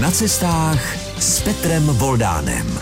Na cestách s Petrem Voldánem.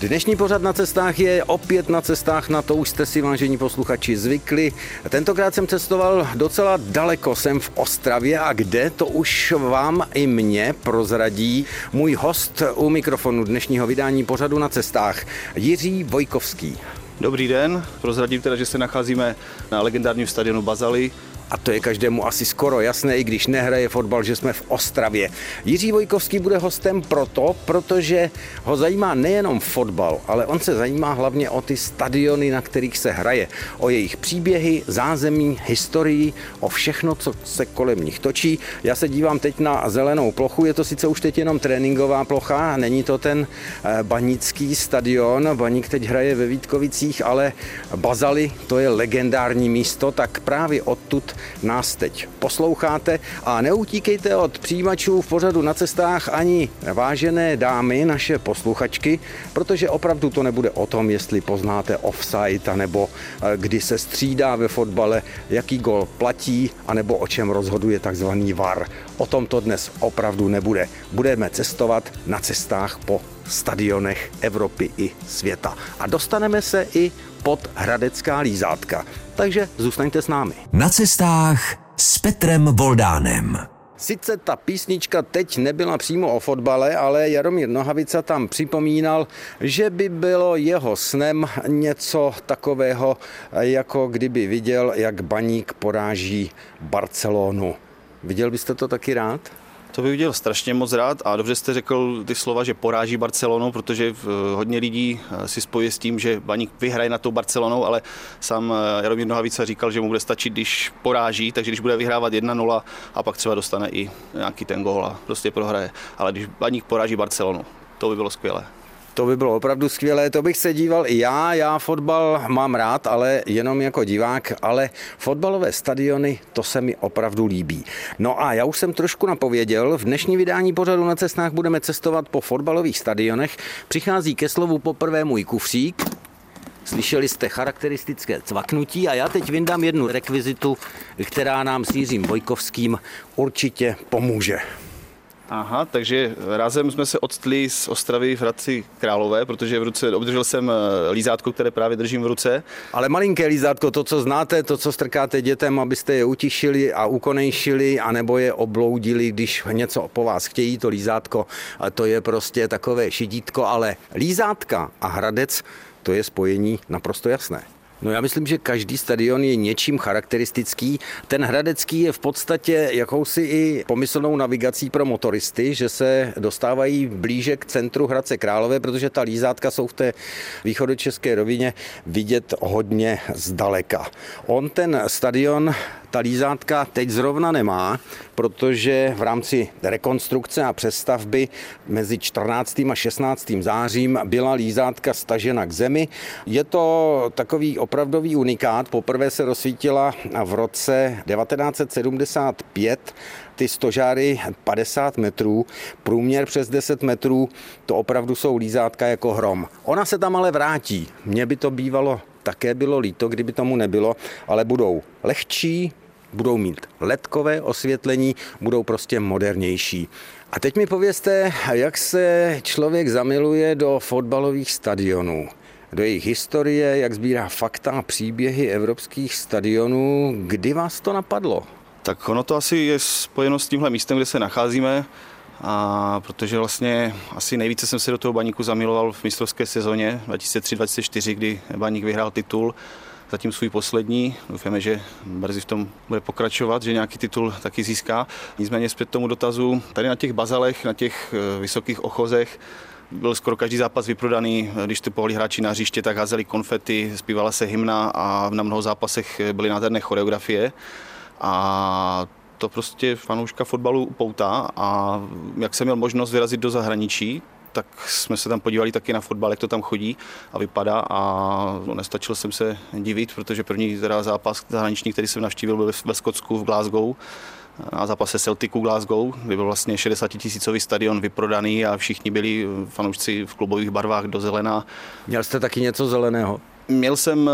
Dnešní pořad na cestách je opět na cestách, na to už jste si vážení posluchači zvykli. Tentokrát jsem cestoval docela daleko, jsem v Ostravě a kde, to už vám i mě prozradí můj host u mikrofonu dnešního vydání pořadu na cestách, Jiří Vojkovský. Dobrý den, prozradím teda, že se nacházíme na legendárním stadionu Bazali, a to je každému asi skoro jasné, i když nehraje fotbal, že jsme v Ostravě. Jiří Vojkovský bude hostem proto, protože ho zajímá nejenom fotbal, ale on se zajímá hlavně o ty stadiony, na kterých se hraje. O jejich příběhy, zázemí, historii, o všechno, co se kolem nich točí. Já se dívám teď na zelenou plochu, je to sice už teď jenom tréninková plocha, není to ten eh, banický stadion, Baník teď hraje ve Vítkovicích, ale Bazali, to je legendární místo, tak právě odtud nás teď posloucháte a neutíkejte od přijímačů v pořadu na cestách ani vážené dámy, naše posluchačky, protože opravdu to nebude o tom, jestli poznáte offside, nebo eh, kdy se střídá ve fotbale, jaký gol platí, anebo o čem rozhoduje takzvaný VAR. O tom to dnes opravdu nebude. Budeme cestovat na cestách po stadionech Evropy i světa. A dostaneme se i pod Hradecká lízátka. Takže zůstaňte s námi. Na cestách s Petrem Voldánem. Sice ta písnička teď nebyla přímo o fotbale, ale Jaromír Nohavica tam připomínal, že by bylo jeho snem něco takového, jako kdyby viděl, jak baník poráží Barcelonu. Viděl byste to taky rád? To bych viděl strašně moc rád a dobře jste řekl ty slova, že poráží Barcelonu, protože eh, hodně lidí eh, si spojí s tím, že Baník vyhraje na tou Barcelonou, ale sám eh, Jaromír Nohavica říkal, že mu bude stačit, když poráží, takže když bude vyhrávat 1-0 a pak třeba dostane i nějaký ten gól a prostě prohraje. Ale když Baník poráží Barcelonu, to by bylo skvělé. To by bylo opravdu skvělé, to bych se díval i já. Já fotbal mám rád, ale jenom jako divák, ale fotbalové stadiony, to se mi opravdu líbí. No a já už jsem trošku napověděl, v dnešní vydání pořadu na cestách budeme cestovat po fotbalových stadionech. Přichází ke slovu poprvé můj kufřík, Slyšeli jste charakteristické cvaknutí a já teď vyndám jednu rekvizitu, která nám s Jiřím Vojkovským určitě pomůže. Aha, takže razem jsme se odstli z Ostravy v Hradci Králové, protože v ruce obdržel jsem eh, lízátko, které právě držím v ruce. Ale malinké lízátko, to, co znáte, to, co strkáte dětem, abyste je utišili a ukonejšili, anebo je obloudili, když něco po vás chtějí, to lízátko, to je prostě takové šidítko, ale lízátka a Hradec, to je spojení naprosto jasné. No já myslím, že každý stadion je něčím charakteristický. Ten hradecký je v podstatě jakousi i pomyslnou navigací pro motoristy, že se dostávají blíže k centru Hradce Králové, protože ta lízátka jsou v té východočeské rovině vidět hodně zdaleka. On ten stadion ta lízátka teď zrovna nemá, protože v rámci rekonstrukce a přestavby mezi 14. a 16. zářím byla lízátka stažena k zemi. Je to takový opravdový unikát. Poprvé se rozsvítila v roce 1975 ty stožáry 50 metrů, průměr přes 10 metrů, to opravdu jsou lízátka jako hrom. Ona se tam ale vrátí. Mně by to bývalo také bylo líto, kdyby tomu nebylo, ale budou lehčí, budou mít ledkové osvětlení, budou prostě modernější. A teď mi povězte, jak se člověk zamiluje do fotbalových stadionů do jejich historie, jak sbírá fakta a příběhy evropských stadionů. Kdy vás to napadlo? Tak ono to asi je spojeno s tímhle místem, kde se nacházíme, a protože vlastně asi nejvíce jsem se do toho baníku zamiloval v mistrovské sezóně 2003-2004, kdy baník vyhrál titul zatím svůj poslední. Doufáme, že brzy v tom bude pokračovat, že nějaký titul taky získá. Nicméně zpět tomu dotazu, tady na těch bazalech, na těch eh, vysokých ochozech, byl skoro každý zápas vyprodaný. Když ty pohli hráči na hřiště, tak házeli konfety, zpívala se hymna a na mnoho zápasech byly nádherné choreografie. A to prostě fanouška fotbalu upoutá a jak jsem měl možnost vyrazit do zahraničí, tak jsme se tam podívali taky na fotbal, jak to tam chodí a vypadá a no, nestačil jsem se divit, protože první teda zápas zahraniční, který jsem navštívil, byl ve Skotsku v Glasgow na zápase Celticu Glasgow, kdy byl vlastně 60 tisícový stadion vyprodaný a všichni byli fanoušci v klubových barvách do zelená. Měl jste taky něco zeleného? Měl jsem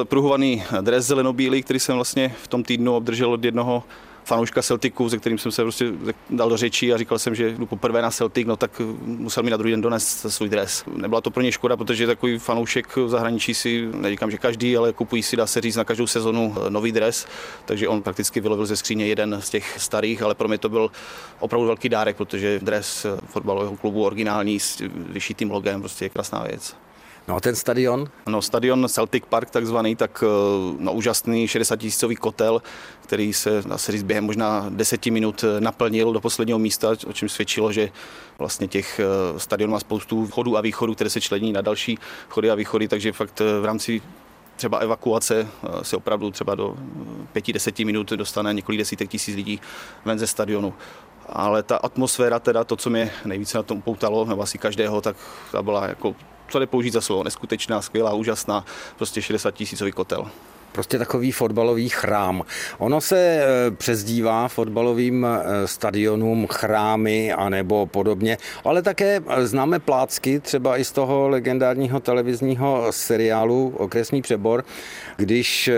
eh, pruhovaný dres zelenobílý, který jsem vlastně v tom týdnu obdržel od jednoho fanouška Celticu, se kterým jsem se prostě dal do řeči a říkal jsem, že jdu poprvé na Celtic, no tak musel mi na druhý den donést svůj dres. Nebyla to pro ně škoda, protože takový fanoušek v zahraničí si, neříkám, že každý, ale kupují si, dá se říct, na každou sezonu nový dres, takže on prakticky vylovil ze skříně jeden z těch starých, ale pro mě to byl opravdu velký dárek, protože dres fotbalového klubu originální s vyšitým logem prostě je krásná věc. No a ten stadion? No stadion Celtic Park takzvaný, tak eh, no, úžasný 60 tisícový kotel, který se, se říct, během možná 10 minut eh, naplnil do posledního místa, o čem svědčilo, že vlastně těch eh, stadion má spoustu vchodů a východů, které se člení na další chody a východy, takže fakt v rámci třeba evakuace se opravdu třeba do 5-10 minut dostane několik desítek tisíc lidí ven ze stadionu. Ale ta atmosféra, teda to, co mě nejvíce na tom upoutalo, nebo asi každého, tak ta byla jako co jde použít za slovo, neskutečná, skvělá, úžasná, prostě 60 tisícový kotel. Prostě takový fotbalový chrám. Ono se e, přezdívá fotbalovým e, stadionům chrámy anebo podobně, ale také e, známe plácky, třeba i z toho legendárního televizního seriálu Okresní přebor, když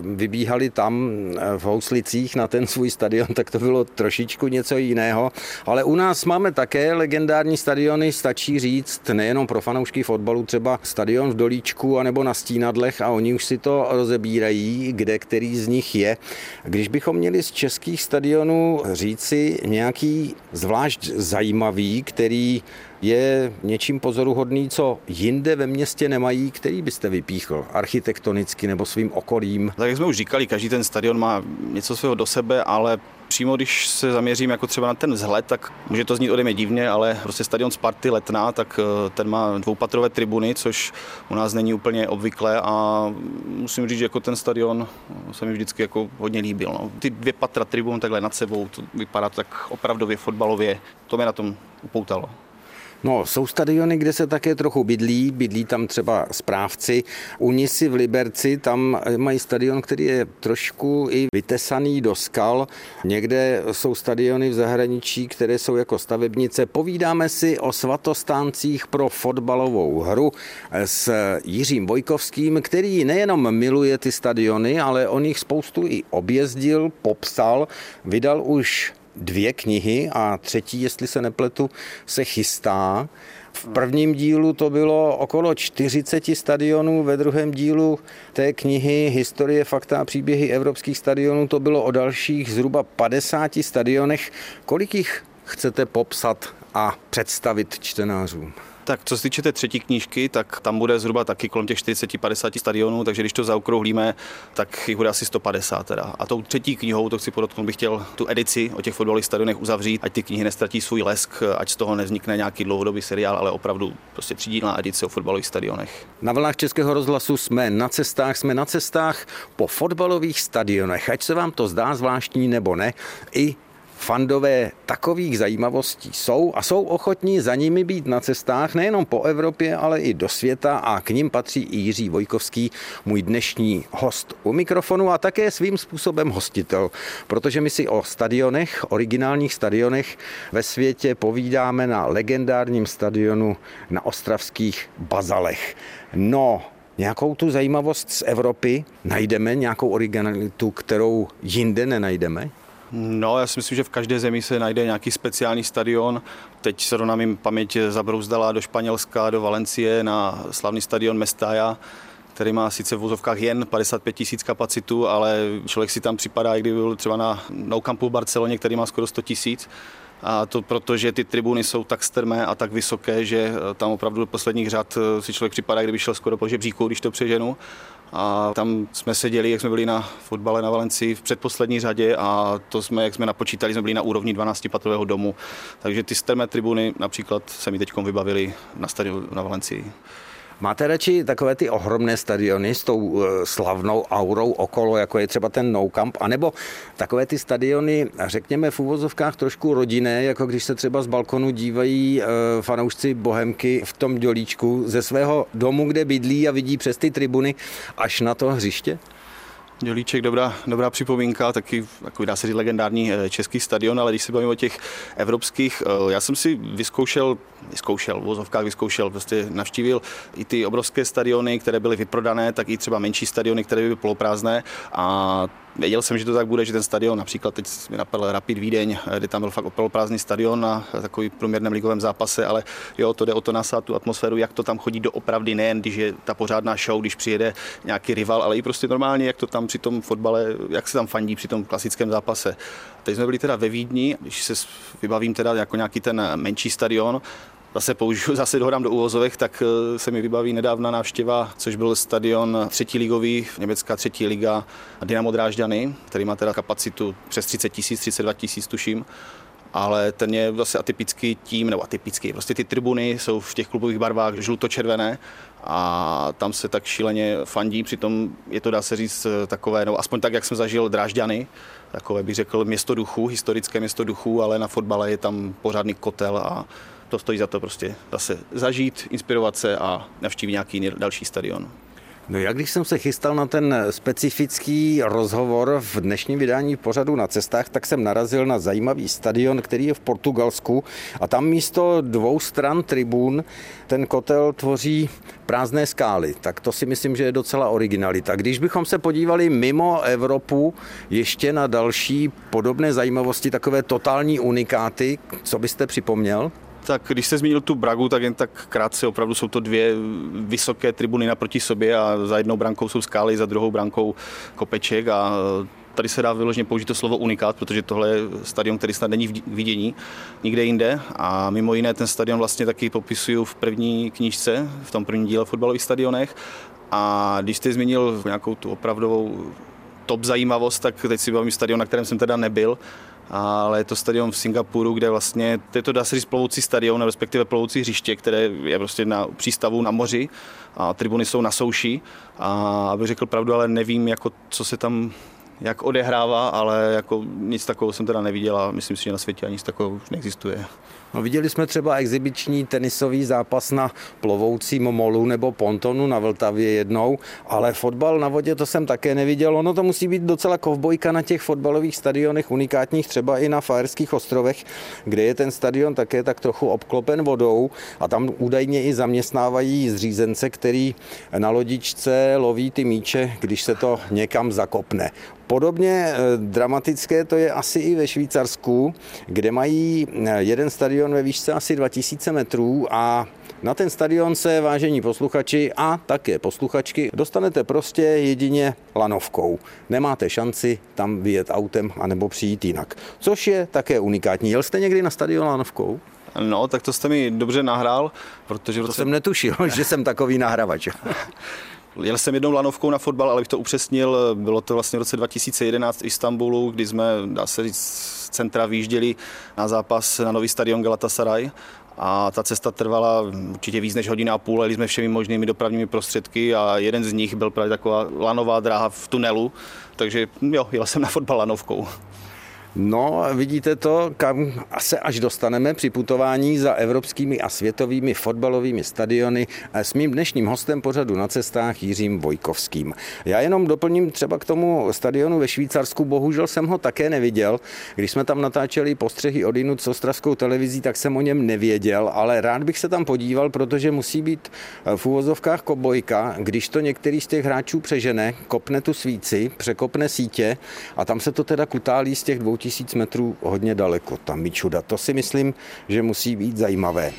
vybíhali tam v Houslicích na ten svůj stadion, tak to bylo trošičku něco jiného. Ale u nás máme také legendární stadiony, stačí říct, nejenom pro fanoušky fotbalu, třeba stadion v Dolíčku anebo na Stínadlech a oni už si to rozebírají rozebírají, kde který z nich je. Když bychom měli z českých stadionů říci nějaký zvlášť zajímavý, který je něčím pozoruhodný, co jinde ve městě nemají, který byste vypíchl architektonicky nebo svým okolím? Tak jak jsme už říkali, každý ten stadion má něco svého do sebe, ale přímo když se zaměřím jako třeba na ten vzhled, tak může to znít ode mě divně, ale prostě stadion Sparty Letná, tak eh, ten má dvoupatrové tribuny, což u nás není úplně obvyklé a musím říct, že jako ten stadion se mi vždycky jako hodně líbil. No. Ty dvě patra tribun takhle nad sebou, to vypadá tak opravdově fotbalově, to mě na tom upoutalo. No, jsou stadiony, kde se také trochu bydlí, bydlí tam třeba správci. U Nisi v Liberci tam mají stadion, který je trošku i vytesaný do skal. Někde jsou stadiony v zahraničí, které jsou jako stavebnice. Povídáme si o svatostáncích pro fotbalovou hru s Jiřím Vojkovským, který nejenom miluje ty stadiony, ale on jich spoustu i objezdil, popsal, vydal už dvě knihy a třetí, jestli se nepletu, se chystá. V prvním dílu to bylo okolo 40 stadionů, ve druhém dílu té knihy Historie, fakta a příběhy evropských stadionů to bylo o dalších zhruba 50 stadionech. Kolik jich chcete popsat a představit čtenářům? Tak co se týče té třetí knížky, tak tam bude zhruba taky kolem těch 40-50 stadionů, takže když to zaokrouhlíme, tak jich bude asi 150 teda. A tou třetí knihou, to chci podotknout, bych chtěl tu edici o těch fotbalových stadionech uzavřít, ať ty knihy nestratí svůj lesk, ať z toho nevznikne nějaký dlouhodobý seriál, ale opravdu prostě třídílná edice o fotbalových stadionech. Na vlnách Českého rozhlasu jsme na cestách, jsme na cestách po fotbalových stadionech. Ať se vám to zdá zvláštní nebo ne, i fandové takových zajímavostí jsou a jsou ochotní za nimi být na cestách nejenom po Evropě, ale i do světa a k ním patří i Jiří Vojkovský, můj dnešní host u mikrofonu a také svým způsobem hostitel, protože my si o stadionech, originálních stadionech ve světě povídáme na legendárním stadionu na ostravských Bazalech. No, Nějakou tu zajímavost z Evropy najdeme, nějakou originalitu, kterou jinde nenajdeme? No, já si myslím, že v každé zemi se najde nějaký speciální stadion. Teď se na mým paměť zabrouzdala do Španělska, do Valencie na slavný stadion Mestalla, který má sice v vozovkách jen 55 tisíc kapacitu, ale člověk si tam připadá, i kdyby byl třeba na Nou Campu v Barceloně, který má skoro 100 tisíc. A to proto, že ty tribuny jsou tak strmé a tak vysoké, že tam opravdu do posledních řad si člověk připadá, kdyby šel skoro po žebříku, když to přeženu a tam jsme seděli, jak jsme byli na fotbale na Valencii v předposlední řadě a to jsme, jak jsme napočítali, jsme byli na úrovni 12-patrového domu. Takže ty strmé tribuny například se mi teď vybavili na stadionu na Valencii. Máte radši takové ty ohromné stadiony s tou eh, slavnou aurou okolo, jako je třeba ten No Camp, anebo takové ty stadiony, řekněme v úvozovkách trošku rodinné, jako když se třeba z balkonu dívají eh, fanoušci Bohemky v tom dělíčku ze svého domu, kde bydlí a vidí přes ty tribuny až na to hřiště? Dělíček, dobrá, dobrá připomínka, taky jako dá se říct legendární eh, český stadion, ale když se bavíme o těch evropských, eh, já jsem si vyzkoušel, vyzkoušel, v vozovkách vyzkoušel, prostě navštívil i ty obrovské stadiony, které byly vyprodané, tak i třeba menší stadiony, které byly poloprázdné. A Věděl jsem, že to tak bude, že ten stadion, například teď mi napadl Rapid Vídeň, kde tam byl fakt opravdu prázdný stadion na takový průměrném ligovém zápase, ale jo, to jde o to nasát tu atmosféru, jak to tam chodí doopravdy, nejen když je ta pořádná show, když přijede nějaký rival, ale i prostě normálně, jak to tam při tom fotbale, jak se tam fandí při tom klasickém zápase. Teď jsme byli teda ve Vídni, když se vybavím teda jako nějaký ten menší stadion, zase použiju, zase dohodám do úvozovek, tak eh, se mi vybaví nedávna návštěva, což byl stadion třetí ligový, německá třetí liga Dynamo Drážďany, který má teda kapacitu přes 30 tisíc, 32 tisíc tuším ale ten je zase atypický tím, nebo atypický, prostě ty tribuny jsou v těch klubových barvách žluto-červené a tam se tak šíleně fandí, přitom je to, dá se říct, takové, no aspoň tak, jak jsem zažil Drážďany, takové bych řekl město duchu, historické město duchu, ale na fotbale je tam pořádný kotel a to stojí za to prostě zase zažít, inspirovat se a navštívit nějaký další stadion. No jak když jsem se chystal na ten specifický rozhovor v dnešním vydání pořadu na cestách, tak jsem narazil na zajímavý stadion, který je v Portugalsku a tam místo dvou stran tribun ten kotel tvoří prázdné skály. Tak to si myslím, že je docela originalita. Když bychom se podívali mimo Evropu ještě na další podobné zajímavosti, takové totální unikáty, co byste připomněl? Tak když jste zmínil tu Bragu, tak jen tak krátce, opravdu jsou to dvě vysoké tribuny naproti sobě a za jednou brankou jsou skály, za druhou brankou kopeček a tady se dá vyloženě použít to slovo unikát, protože tohle je stadion, který snad není v vidění nikde jinde. A mimo jiné ten stadion vlastně taky popisuju v první knížce, v tom prvním díle fotbalových stadionech. A když jste zmínil nějakou tu opravdovou top zajímavost, tak teď si bavím stadion, na kterém jsem teda nebyl, ale je to stadion v Singapuru, kde vlastně, je to dá se říct plovoucí stadion, respektive plovoucí hřiště, které je prostě na přístavu na moři a tribuny jsou na souši. A aby řekl pravdu, ale nevím, jako, co se tam jak odehrává, ale jako nic takového jsem teda neviděl a myslím si, že na světě ani nic takového už neexistuje. No, viděli jsme třeba exibiční tenisový zápas na plovoucím molu nebo pontonu na Vltavě jednou, ale fotbal na vodě to jsem také neviděl. Ono to musí být docela kovbojka na těch fotbalových stadionech unikátních, třeba i na Fajerských ostrovech, kde je ten stadion také tak trochu obklopen vodou a tam údajně i zaměstnávají zřízence, který na lodičce loví ty míče, když se to někam zakopne. Podobně eh, dramatické to je asi i ve Švýcarsku, kde mají eh, jeden stadion ve výšce asi 2000 metrů a na ten stadion se, vážení posluchači a také posluchačky, dostanete prostě jedině lanovkou. Nemáte šanci tam vyjet autem anebo přijít jinak. Což je také unikátní. Jel jste někdy na stadion lanovkou? No, tak to jste mi dobře nahrál, protože... To roce... jsem netušil, že jsem takový nahrávač. Jel jsem jednou lanovkou na fotbal, ale bych to upřesnil, bylo to vlastně v roce 2011 v Istanbulu, kdy jsme, dá se říct, centra výjížděli na zápas na nový stadion Galatasaray a ta cesta trvala určitě víc než hodina a půl, jeli jsme všemi možnými dopravními prostředky a jeden z nich byl právě taková lanová dráha v tunelu, takže jo, jel jsem na fotbal lanovkou. No, vidíte to, kam se až dostaneme při putování za evropskými a světovými fotbalovými stadiony s mým dnešním hostem pořadu na cestách Jiřím Vojkovským. Já jenom doplním třeba k tomu stadionu ve Švýcarsku, bohužel jsem ho také neviděl. Když jsme tam natáčeli postřehy odinut s ostravskou televizí, tak jsem o něm nevěděl, ale rád bych se tam podíval, protože musí být v úvozovkách kobojka, když to některý z těch hráčů přežene, kopne tu svíci, překopne sítě a tam se to teda kutálí z těch dvou tisíc metrů hodně daleko, tam Mičuda. To si myslím, že musí být zajímavé.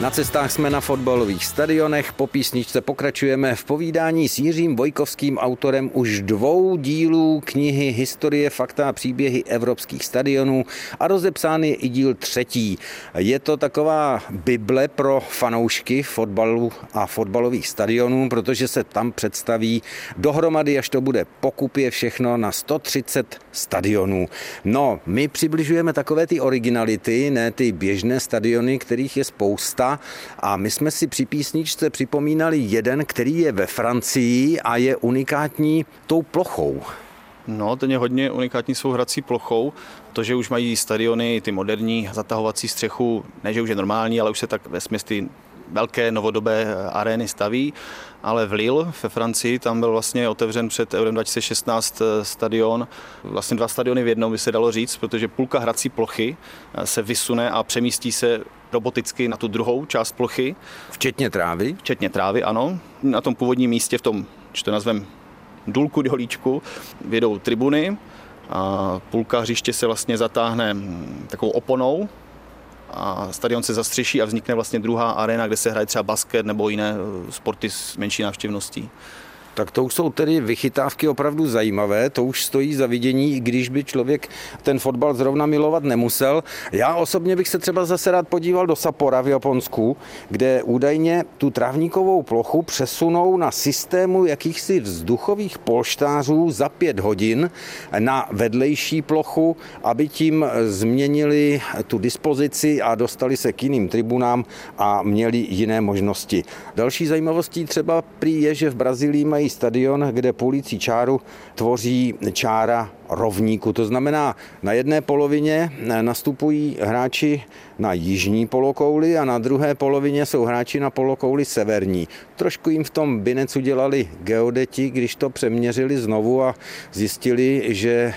Na cestách jsme na fotbalových stadionech, po písničce pokračujeme v povídání s Jiřím Vojkovským, autorem už dvou dílů knihy Historie, fakta a příběhy evropských stadionů a rozepsán je i díl třetí. Je to taková bible pro fanoušky fotbalu a fotbalových stadionů, protože se tam představí dohromady, až to bude pokupě všechno na 130 stadionů. No, my přibližujeme takové ty originality, ne ty běžné stadiony, kterých je spousta, světa a my jsme si při písničce připomínali jeden, který je ve Francii a je unikátní tou plochou. No, ten je hodně unikátní svou hrací plochou. To, že už mají stadiony, ty moderní, zatahovací střechu, ne, že už je normální, ale už se tak ve ty velké novodobé arény staví, ale v Lille ve Francii tam byl vlastně otevřen před Eurem 2016 stadion, vlastně dva stadiony v jednom by se dalo říct, protože půlka hrací plochy se vysune a přemístí se roboticky na tu druhou část plochy. Včetně trávy? Včetně trávy, ano. Na tom původním místě, v tom, že to nazvem důlku dolíčku, vědou tribuny a půlka hřiště se vlastně zatáhne takovou oponou a stadion se zastřeší a vznikne vlastně druhá arena, kde se hraje třeba basket nebo jiné sporty s menší návštěvností. Tak to už jsou tedy vychytávky opravdu zajímavé, to už stojí za vidění, i když by člověk ten fotbal zrovna milovat nemusel. Já osobně bych se třeba zase rád podíval do Sapora v Japonsku, kde údajně tu trávníkovou plochu přesunou na systému jakýchsi vzduchových polštářů za pět hodin na vedlejší plochu, aby tím změnili tu dispozici a dostali se k jiným tribunám a měli jiné možnosti. Další zajímavostí třeba prý je, že v Brazílii mají stadion, kde půlící čáru tvoří čára rovníku. To znamená, na jedné polovině nastupují hráči na jižní polokouli a na druhé polovině jsou hráči na polokouli severní. Trošku jim v tom Binec udělali geodeti, když to přeměřili znovu a zjistili, že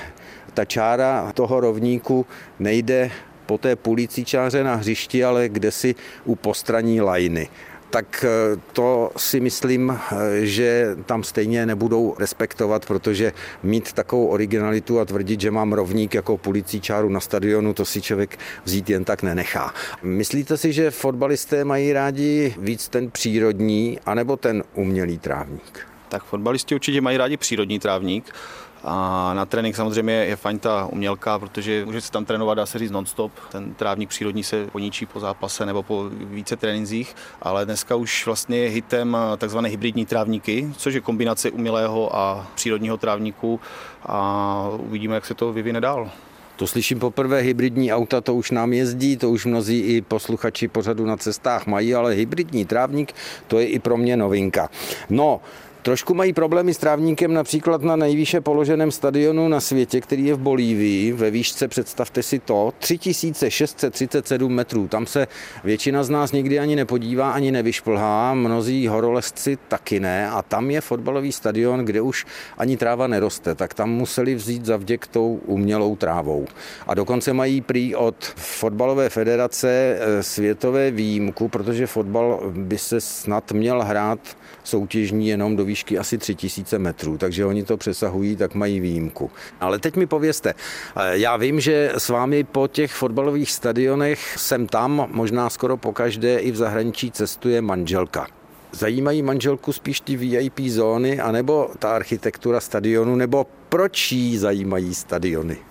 ta čára toho rovníku nejde po té půlící čáře na hřišti, ale kde si u postraní lajny tak eh, to si myslím, eh, že tam stejně nebudou respektovat, protože mít takovou originalitu a tvrdit, že mám rovník jako policí čáru na stadionu, to si člověk vzít jen tak nenechá. Myslíte si, že fotbalisté mají rádi víc ten přírodní anebo ten umělý trávník? Tak fotbalisti určitě mají rádi přírodní trávník. A na trénink samozřejmě je fajn ta umělka, protože může se tam trénovat, dá se říct non-stop. Ten trávník přírodní se poničí po zápase nebo po více trénincích, ale dneska už vlastně je hitem takzvané hybridní trávníky, což je kombinace umělého a přírodního trávníku a uvidíme, jak se to vyvine dál. To slyším poprvé, hybridní auta, to už nám jezdí, to už mnozí i posluchači pořadu na cestách mají, ale hybridní trávník, to je i pro mě novinka. No, Trošku mají problémy s trávníkem například na nejvýše položeném stadionu na světě, který je v Bolívii. Ve výšce, představte si to, 3637 metrů. Tam se většina z nás nikdy ani nepodívá, ani nevyšplhá. Mnozí horolezci taky ne. A tam je fotbalový stadion, kde už ani tráva neroste. Tak tam museli vzít za vděk tou umělou trávou. A dokonce mají prý od fotbalové federace eh, světové výjimku, protože fotbal by se snad měl hrát soutěžní jenom do výšky asi 3000 metrů, takže oni to přesahují, tak mají výjimku. Ale teď mi povězte, eh, já vím, že s vámi po těch fotbalových stadionech jsem tam, možná skoro po každé i v zahraničí cestuje manželka. Zajímají manželku spíš ty VIP zóny, anebo ta architektura stadionu, nebo proč jí zajímají stadiony?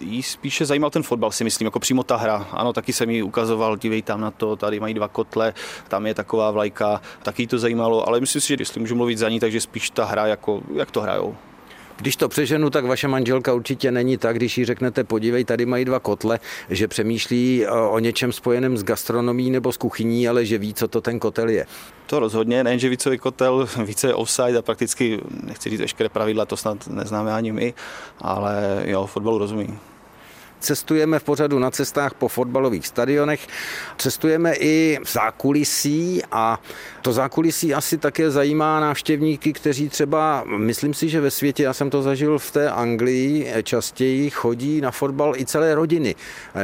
Jí spíše zajímal ten fotbal, si myslím, jako přímo ta hra. Ano, taky jsem jí ukazoval, dívej tam na to, tady mají dva kotle, tam je taková vlajka, taky jí to zajímalo, ale myslím si, že jestli můžu mluvit za ní, takže spíš ta hra, jako, jak to hrajou. Když to přeženu, tak vaše manželka určitě není tak, když jí řeknete, podívej, tady mají dva kotle, že přemýšlí eh, o něčem spojeném s gastronomí nebo s kuchyní, ale že ví, co to ten kotel je. To rozhodně, nejenže vícový kotel, více je offside a prakticky, nechci říct veškeré pravidla, to snad neznáme ani my, ale jo, fotbalu rozumí. Cestujeme v pořadu na cestách po fotbalových stadionech, cestujeme i v zákulisí a to zákulisí asi také zajímá návštěvníky, kteří třeba, myslím si, že ve světě, já jsem to zažil v té Anglii, častěji chodí na fotbal i celé rodiny.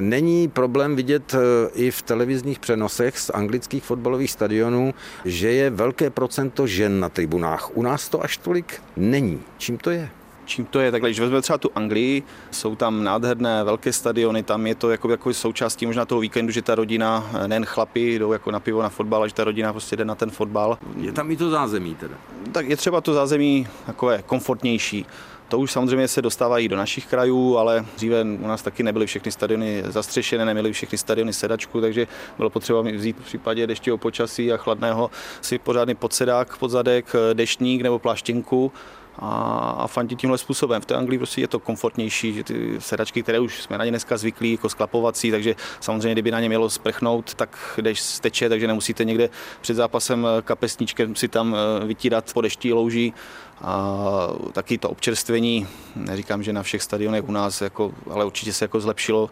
Není problém vidět eh, i v televizních přenosech z anglických fotbalových stadionů, že je velké procento žen na tribunách. U nás to až tolik není. Čím to je? Čím to je. Takhle, když vezmeme třeba tu Anglii, jsou tam nádherné velké stadiony, tam je to jako, jako součástí možná toho víkendu, že ta rodina, nejen chlapi, jdou jako na pivo na fotbal, ale že ta rodina prostě jde na ten fotbal. Je tam i to zázemí teda? Tak je třeba to zázemí takové komfortnější. To už samozřejmě se dostávají do našich krajů, ale dříve u nás taky nebyly všechny stadiony zastřešené, neměly všechny stadiony sedačku, takže bylo potřeba vzít v případě deštivého počasí a chladného si pořádný podsedák, podzadek, deštník nebo pláštěnku a, a fandit tímhle způsobem. V té Anglii prostě je to komfortnější, že ty sedačky, které už jsme na ně dneska zvyklí, jako sklapovací, takže samozřejmě, kdyby na ně mělo sprchnout, tak jdeš steče, takže nemusíte někde před zápasem kapesníčkem si tam eh, vytírat po deští louží. A taky to občerstvení, neříkám, že na všech stadionech u nás, jako, ale určitě se jako zlepšilo.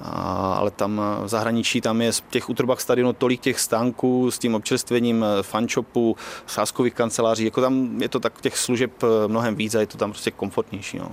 Ale tam v zahraničí tam je z těch útrobách stadionu tolik těch stánků s tím občerstvením fančopu, sáskových kanceláří, jako tam je to tak těch služeb mnohem víc a je to tam prostě komfortnější. No.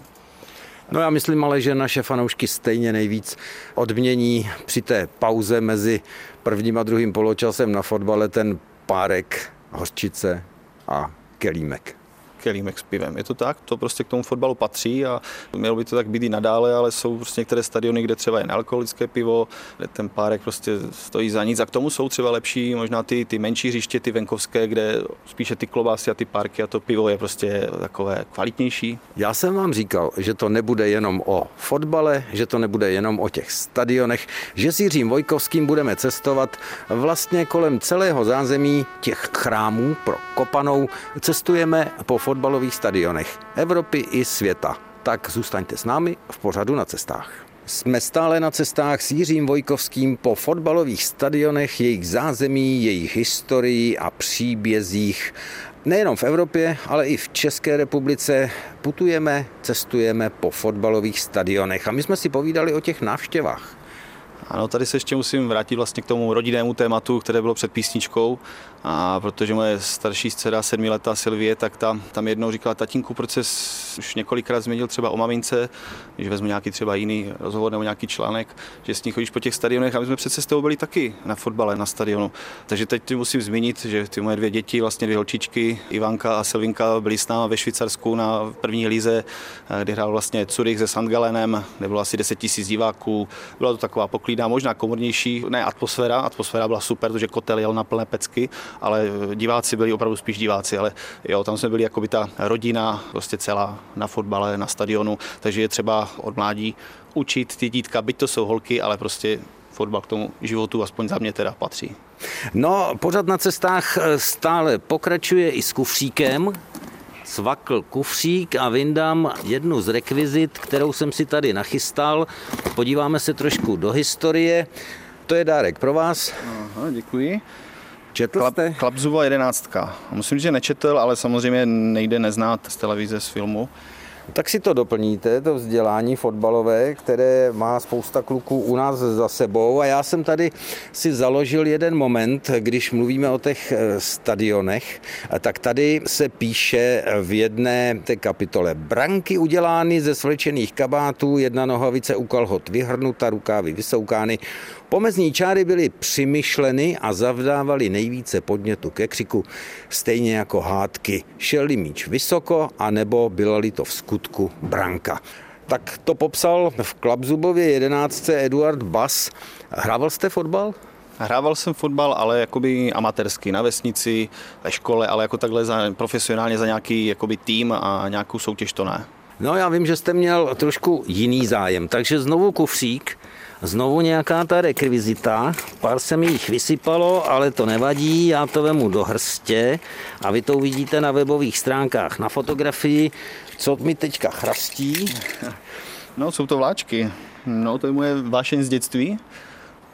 No já myslím ale, že naše fanoušky stejně nejvíc odmění při té pauze mezi prvním a druhým poločasem na fotbale ten párek hořčice a kelímek kelímek s pivem. Je to tak, to prostě k tomu fotbalu patří a mělo by to tak být i nadále, ale jsou prostě některé stadiony, kde třeba je nealkoholické pivo, kde ten párek prostě stojí za nic a k tomu jsou třeba lepší možná ty, ty menší hřiště, ty venkovské, kde spíše ty klobásy a ty parky a to pivo je prostě takové kvalitnější. Já jsem vám říkal, že to nebude jenom o fotbale, že to nebude jenom o těch stadionech, že s Jiřím Vojkovským budeme cestovat vlastně kolem celého zázemí těch chrámů pro kopanou. Cestujeme po fotbalových stadionech Evropy i světa. Tak zůstaňte s námi v pořadu na cestách. Jsme stále na cestách s Jiřím Vojkovským po fotbalových stadionech, jejich zázemí, jejich historii a příbězích. Nejenom v Evropě, ale i v České republice putujeme, cestujeme po fotbalových stadionech a my jsme si povídali o těch návštěvách. Ano, tady se ještě musím vrátit vlastně k tomu rodinnému tématu, které bylo před písničkou. A protože moje starší dcera, sedmiletá Silvie, tak tam, tam jednou říkala, tatínku, proč se už několikrát změnil třeba o mamince, když vezmu nějaký třeba jiný rozhovor nebo nějaký článek, že s ní chodíš po těch stadionech a my jsme přece s tebou byli taky na fotbale, na stadionu. Takže teď ti musím zmínit, že ty moje dvě děti, vlastně dvě holčičky, Ivanka a Silvinka, byly s námi ve Švýcarsku na první lize, kdy hrál vlastně Zurich se Sandgalenem, kde bylo asi 10 000 diváků. Byla to taková poklídná, možná komornější, ne atmosféra, atmosféra byla super, protože kotel jel na plné pecky, ale diváci byli opravdu spíš diváci, ale jo, tam jsme byli jako by ta rodina prostě celá na fotbale, na stadionu, takže je třeba od mládí učit ty dítka, byť to jsou holky, ale prostě fotbal k tomu životu aspoň za mě teda patří. No, pořád na cestách eh, stále pokračuje i s kufříkem. Svakl kufřík a vyndám jednu z rekvizit, kterou jsem si tady nachystal. Podíváme se trošku do historie. To je dárek pro vás. Aha, děkuji. Četl Klap, jste? Klapzuva jedenáctka. Musím říct, že nečetl, ale samozřejmě nejde neznát z televize, z filmu. Tak si to doplníte, to vzdělání fotbalové, které má spousta kluků u nás za sebou. A já jsem tady si založil jeden moment, když mluvíme o těch eh, stadionech, tak tady se píše v jedné té kapitole branky udělány ze svlečených kabátů, jedna nohavice u kalhot vyhrnuta, rukávy vysoukány, Pomezní čáry byly přimyšleny a zavdávaly nejvíce podnětu ke křiku, stejně jako hádky. Šel míč vysoko, anebo byla-li to v skutku branka. Tak to popsal v Klapzubově 11. Eduard Bas. Hrával jste fotbal? Hrával jsem fotbal, ale jakoby amatérsky na vesnici, ve škole, ale jako takhle za, profesionálně za nějaký jakoby tým a nějakou soutěž to ne. No já vím, že jste měl trošku jiný zájem, takže znovu kufřík Znovu nějaká ta rekvizita, pár se mi jich vysypalo, ale to nevadí, já to vemu do hrstě a vy to uvidíte na webových stránkách na fotografii, co mi teďka chrastí. No, jsou to vláčky. No, to je moje vášeň z dětství.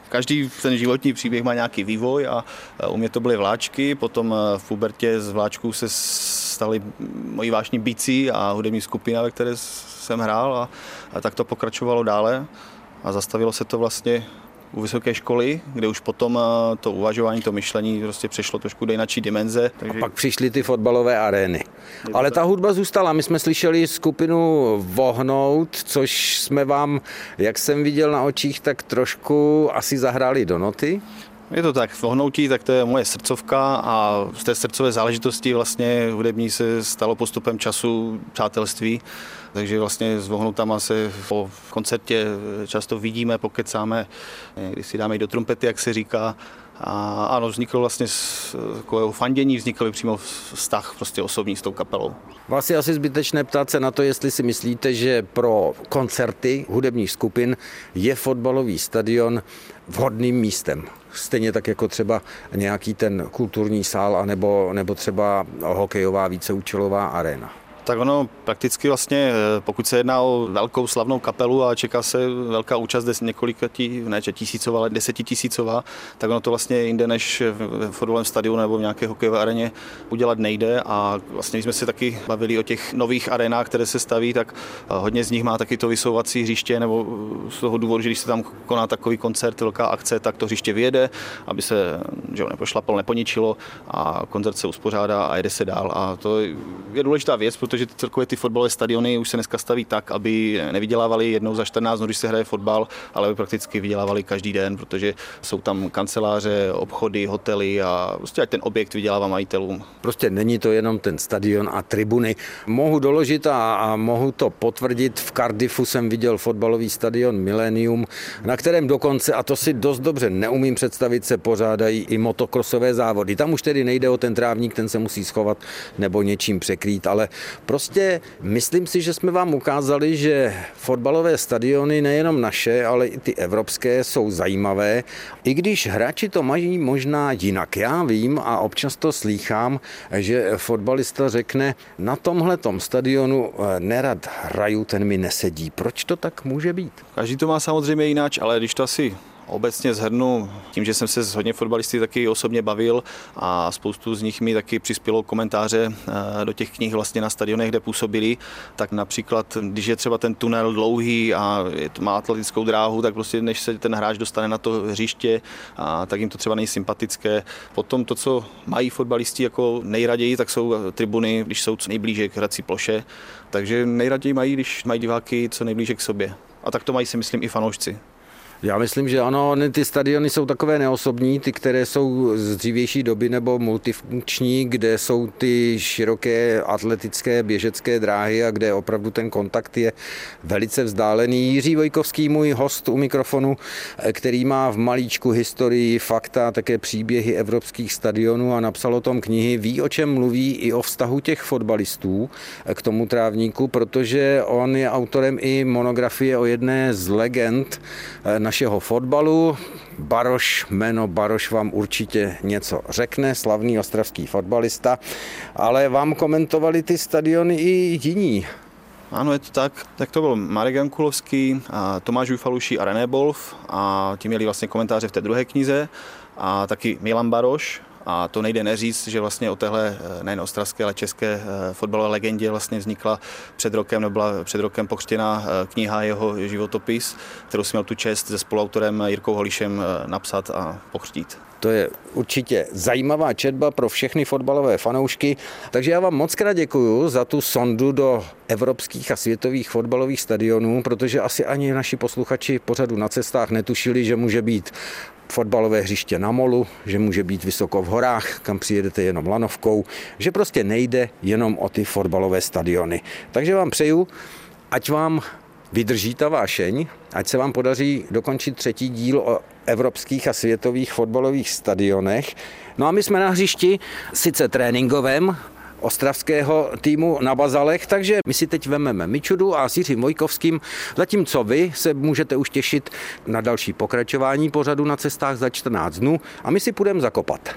Každý ten životní příběh má nějaký vývoj a u mě to byly vláčky, potom v pubertě z vláčků se staly moji vášní bicí a hudební skupina, ve které jsem hrál a, a tak to pokračovalo dále a zastavilo se to vlastně u vysoké školy, kde už potom eh, to uvažování, to myšlení prostě přešlo trošku do jináčí dimenze. Takže... A pak přišly ty fotbalové arény. Ale ta hudba zůstala. My jsme slyšeli skupinu Vohnout, což jsme vám, jak jsem viděl na očích, tak trošku asi zahráli do noty. Je to tak, v ohnoutí, tak to je moje srdcovka a z té srdcové záležitosti vlastně hudební se stalo postupem času přátelství. Takže vlastně s vohnoutama se po koncertě často vidíme, pokecáme, když si dáme i do trumpety, jak se říká. A ano, vzniklo vlastně z takového fandění, vznikl přímo vztah prostě osobní s tou kapelou. Vás je asi zbytečné ptát se na to, jestli si myslíte, že pro koncerty hudebních skupin je fotbalový stadion vhodným místem. Stejně tak jako třeba nějaký ten kulturní sál, anebo, nebo třeba hokejová víceúčelová arena. Tak ono prakticky vlastně, eh, pokud se jedná o velkou slavnou kapelu a čeká se velká účast několika tí, ne tisícová, ale desetitisícová, tak ono to vlastně jinde než v fotbalovém stadionu nebo v nějaké hokejové areně udělat nejde. A vlastně jsme se taky bavili o těch nových arenách, které se staví, tak eh, hodně z nich má taky to vysouvací hřiště nebo z toho důvodu, že když se tam koná takový koncert, velká akce, tak to hřiště vyjede, aby se že nepošlapalo, neponičilo a koncert se uspořádá a jede se dál. A to je důležitá věc, protože protože celkově ty fotbalové stadiony už se dneska staví tak, aby nevydělávali jednou za 14 dnů, když se hraje fotbal, ale aby prakticky vydělávali každý den, protože jsou tam kanceláře, obchody, hotely a prostě ať ten objekt vydělává majitelům. Prostě není to jenom ten stadion a tribuny. Mohu doložit a, a mohu to potvrdit. V Cardiffu jsem viděl fotbalový stadion Millennium, na kterém dokonce, a to si dost dobře neumím představit, se pořádají i motokrosové závody. Tam už tedy nejde o ten trávník, ten se musí schovat nebo něčím překrýt, ale Prostě myslím si, že jsme vám ukázali, že fotbalové stadiony, nejenom naše, ale i ty evropské, jsou zajímavé, i když hráči to mají možná jinak. Já vím a občas to slýchám, že fotbalista řekne, na tomhle stadionu eh, nerad hraju, ten mi nesedí. Proč to tak může být? Každý to má samozřejmě jináč, ale když to asi obecně zhrnu tím, že jsem se s hodně fotbalisty taky osobně bavil a spoustu z nich mi taky přispělo komentáře eh, do těch knih vlastně na stadionech, kde působili, tak například, když je třeba ten tunel dlouhý a má atletickou dráhu, tak prostě než se ten hráč dostane na to hřiště, a tak jim to třeba nejsympatické. Potom to, co mají fotbalisti jako nejraději, tak jsou tribuny, když jsou co nejblíže k hrací ploše, takže nejraději mají, když mají diváky co nejblíže k sobě. A tak to mají si myslím i fanoušci. Já myslím, že ano, ty stadiony jsou takové neosobní, ty, které jsou z dřívější doby nebo multifunkční, kde jsou ty široké atletické běžecké dráhy a kde opravdu ten kontakt je velice vzdálený. Jiří Vojkovský, můj host u mikrofonu, který má v malíčku historii, fakta, také příběhy evropských stadionů a napsal o tom knihy, ví, o čem mluví i o vztahu těch fotbalistů k tomu trávníku, protože on je autorem i monografie o jedné z legend našeho fotbalu. Baroš, jméno Baroš vám určitě něco řekne, slavný ostravský fotbalista, ale vám komentovali ty stadiony i jiní. Ano, je to tak. Tak to byl Marek Jankulovský, a Tomáš Ufaluší a René Bolf a ti měli vlastně komentáře v té druhé knize a taky Milan Baroš, a to nejde neříct, že vlastně o téhle eh, nejen ostravské, ale české eh, fotbalové legendě vlastně vznikla před rokem, nebo byla před rokem pokřtěná eh, kniha jeho životopis, kterou jsem měl tu čest se spoluautorem Jirkou Holišem napsat a pokřtít. To je určitě zajímavá četba pro všechny fotbalové fanoušky. Takže já vám moc krát děkuji za tu sondu do evropských a světových fotbalových stadionů, protože asi ani naši posluchači pořadu na cestách netušili, že může být fotbalové hřiště na molu, že může být vysoko v horách, kam přijedete jenom lanovkou, že prostě nejde jenom o ty fotbalové stadiony. Takže vám přeju, ať vám vydrží ta vášeň, ať se vám podaří dokončit třetí díl o evropských a světových fotbalových stadionech. No a my jsme na hřišti, sice tréninkovém, ostravského týmu na Bazalech, takže my si teď vememe Mičudu a s Jiřím Vojkovským, zatímco vy se můžete už těšit na další pokračování pořadu na cestách za 14 dnů a my si půjdeme zakopat.